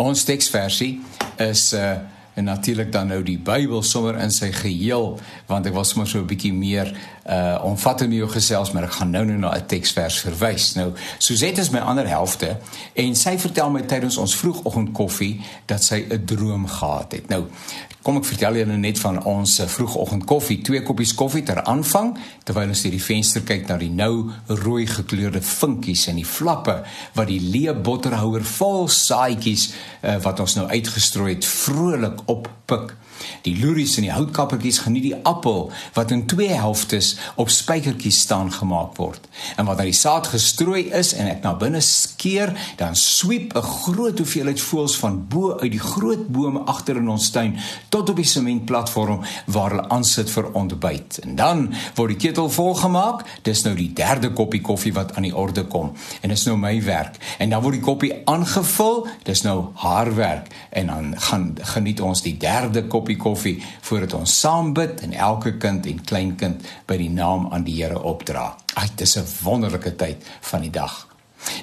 Ons teksversie is uh en natuurlik dan nou die Bybel sommer in sy geheel want ek was sommer so 'n bietjie meer uh omvattend met jou gesels maar ek gaan nou nou na 'n teksvers verwys. Nou Suzette is my ander helfte en sy vertel my tydens ons vroegoggend koffie dat sy 'n droom gehad het. Nou Kom ek vertel julle net van ons eh, vroegoggend koffie, twee koppies koffie ter aanvang terwyl ons deur die venster kyk na die nou rooi gekleurde vinkies en die flappe wat die leë botterhouer vol saaitjies uh, wat ons nou uitgestrooi het vrolik oppik. Die loeries en die houtkappertjies geniet die appel wat in twee helftes op spykertjies staan gemaak word. En wanneer die saad gestrooi is en ek na binne skeer, dan swiep 'n groot hoeveelheid voëls van bo uit die groot bome agter in ons tuin tot op die sementplatform waar hulle aansit vir ontbyt. En dan word die ketel volgemaak. Dis nou die derde koppie koffie wat aan die orde kom. En dis nou my werk. En dan word die koppie aangevul. Dis nou haar werk. En dan gaan geniet ons die derde koppie koffie voordat ons saam bid en elke kind en kleinkind by die naam aan die Here opdra. Ag, dit is 'n wonderlike tyd van die dag.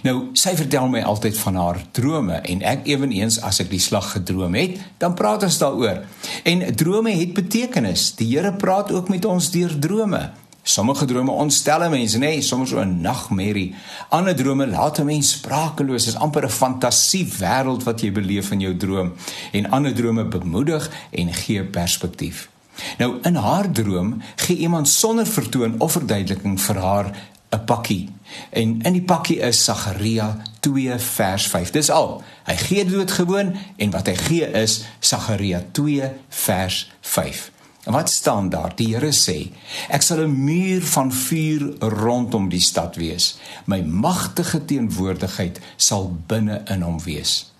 Nou, sy vertel my altyd van haar drome en ek ewenigs as ek die slag gedroom het, dan praat ons daaroor. En drome het betekenis. Die Here praat ook met ons deur drome. Sommige drome ontstel mense, nê, nee, soms so 'n nagmerrie. Ander drome laat 'n mens sprakeloos. Dit is amper 'n fantasie wêreld wat jy beleef in jou droom. En ander drome bemoedig en gee perspektief. Nou in haar droom gee iemand sonder vertoon of verduideliking vir haar 'n pakkie. En in die pakkie is Sagaria 2 vers 5. Dis al. Hy gee dood gewoon en wat hy gee is Sagaria 2 vers 5. En wat staan daar? Die Here sê: Ek sal 'n muur van vuur rondom die stad wees. My magtige teenwoordigheid sal binne in hom wees.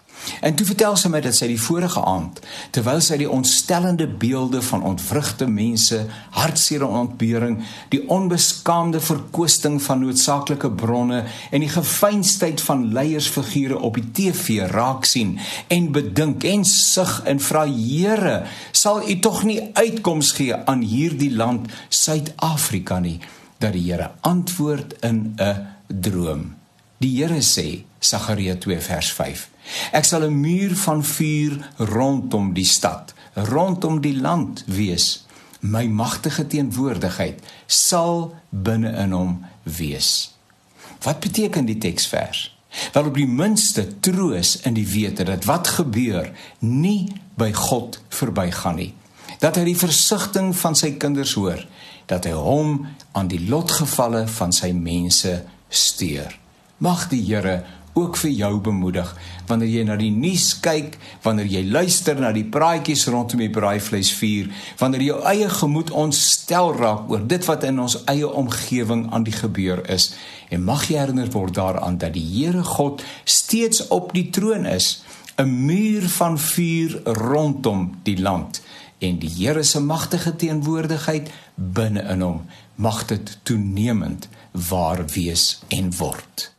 En toe vertel sy my dat sy die vorige aand, terwyl sy die ontstellende beelde van ontwrigte mense, hartseer en ontbering, die onbeskaamde verkwisting van noodsaaklike bronne en die gefeinstheid van leiersfigure op die TV raak sien en bedink en sug en vra Here, sal U tog nie uitkoms gee aan hierdie land Suid-Afrika nie, dat die Here antwoord in 'n droom. Die Here sê, Sagaria 2 vers 5 Ek sal 'n muur van vuur rondom die stad, rondom die land wees. My magtige teenwoordigheid sal binne in hom wees. Wat beteken die teksvers? Wel op die minste troos in die wete dat wat gebeur nie by God verbygaan nie. Dat hy die versigtiging van sy kinders hoor, dat hy hom aan die lotgevalle van sy mense steur. Mag die Here ook vir jou bemoedig wanneer jy na die nuus kyk, wanneer jy luister na die praatjies rondom die braaivleisvuur, wanneer jou eie gemoed ontstel raak oor dit wat in ons eie omgewing aan die gebeur is. En mag jy herinner word daaraan dat die Here God steeds op die troon is, 'n muur van vuur rondom die land en die Here se magtige teenwoordigheid binne in hom mag dit toenemend waar wees en word